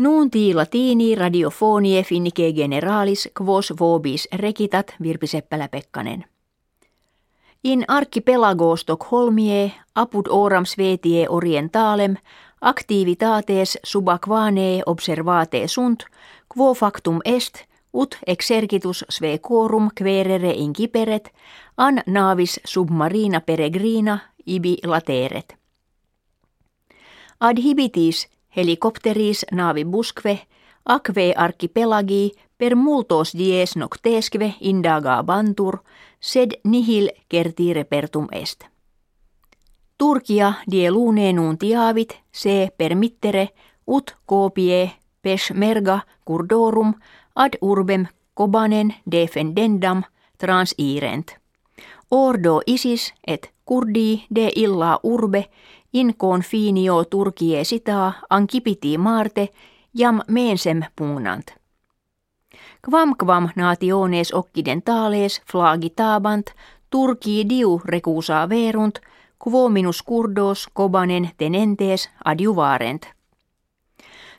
Nunti latini radiofonie finnike generalis quos vobis rekitat Virpi Seppälä-Pekkanen. In archipelago Stockholmie apud oram svetie orientalem activitates subaquane observate sunt quo factum est ut exercitus sve quorum querere inciperet an navis submarina peregrina ibi lateret. Adhibitis helikopteris navi busque aquae archipelagi per multos dies noctesque indaga bantur, sed nihil kertire pertum est. Turkia die lune nuntiavit se permittere ut copie peshmerga kurdorum ad urbem kobanen defendendam transirent. Ordo isis et kurdi de illa urbe in confinio Turkie sitaa ancipiti marte jam mensem pugnant. Quam quam nationes occidentales flagitabant Turki diu recusa verunt, quo minus curdos kobanen tenentes adjuvarent.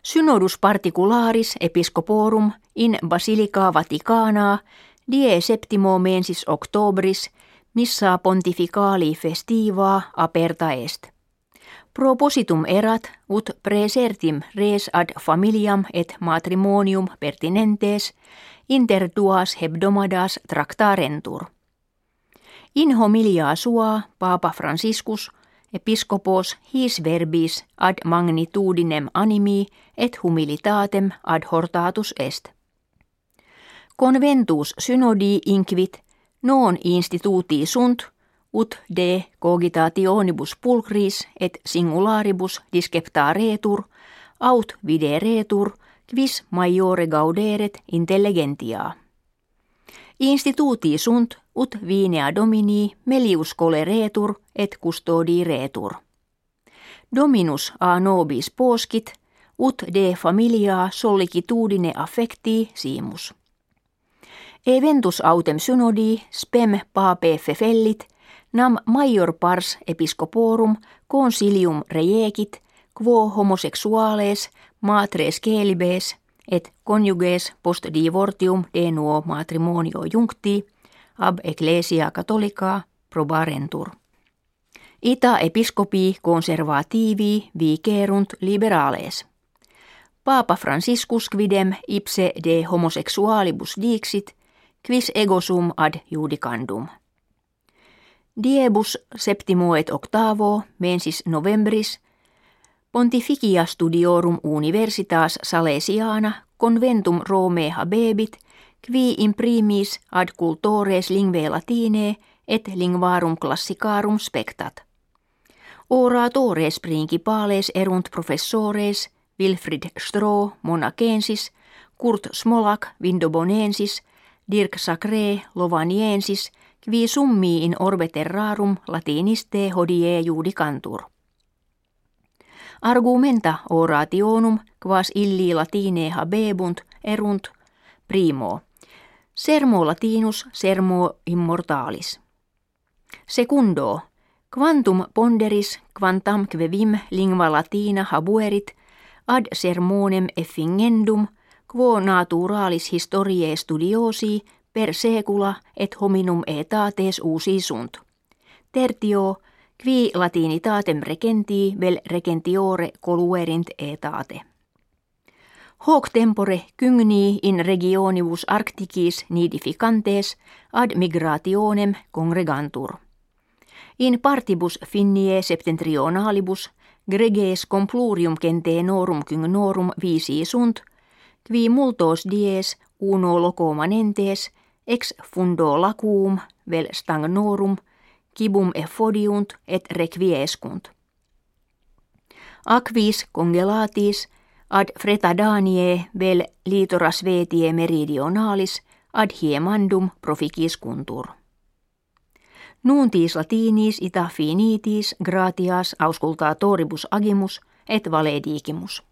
Synodus particularis episcoporum in Basilica Vaticana die septimo mensis octobris missa pontificali festiva aperta est. Propositum erat ut presertim res ad familiam et matrimonium pertinentes inter duas hebdomadas tractarentur. In homilia sua Papa Franciscus episcopos his verbis ad magnitudinem animi et humilitatem ad hortatus est. Conventus synodi inquit non instituti sunt ut de cogitationibus pulcris et singularibus disceptaretur aut videretur quis maiore gauderet intelligentiaa. Instituti sunt ut vinea domini melius coleretur et custodi retur. Dominus a nobis poscit ut de familia sollicitudine affecti simus. Eventus autem synodi spem pape fefellit nam major pars episcoporum consilium rejekit quo homosexuales matres celibes et conjuges post divortium de nuo matrimonio juncti ab ecclesia catholica probarentur. Ita episcopi conservativi vicerunt liberales. Papa Franciscus quidem ipse de homosexualibus dixit, quis ego sum ad judicandum. Diebus septimo et octavo mensis novembris Pontificia studiorum universitas Salesiana conventum Rome habebit, qui imprimis ad cultores lingve latine et linguarum classicarum spectat. Oratores principales erunt professores Wilfrid Stroh monacensis, Kurt Smolak vindobonensis, Dirk Sacre lovaniensis, qui summi in orbe terrarum latiniste hodie judicantur. Argumenta orationum quas illi latine habebunt erunt primo. Sermo latinus sermo immortalis. Secundo. Quantum ponderis quantam quevim lingua latina habuerit ad sermonem effingendum quo naturalis historiae studiosi per secula et hominum etates usi sunt. Tertio qui latinitatem regentii vel regentiore coluerint etate. Hoc tempore cygni in regionibus arcticis nidificantes ad migrationem congregantur. In partibus finnie septentrionalibus greges complurium norum cygnorum visi sunt, qui multos dies uno loco manentes ex fundo lacuum vel stagnorum – kibum effodiunt et requiescunt. Aquis congelatis ad fretadanie vel litoras vetie meridionalis ad hiemandum proficiscuntur. Nuntis latinis ita finitis gratias auscultatoribus agimus et valedigimus.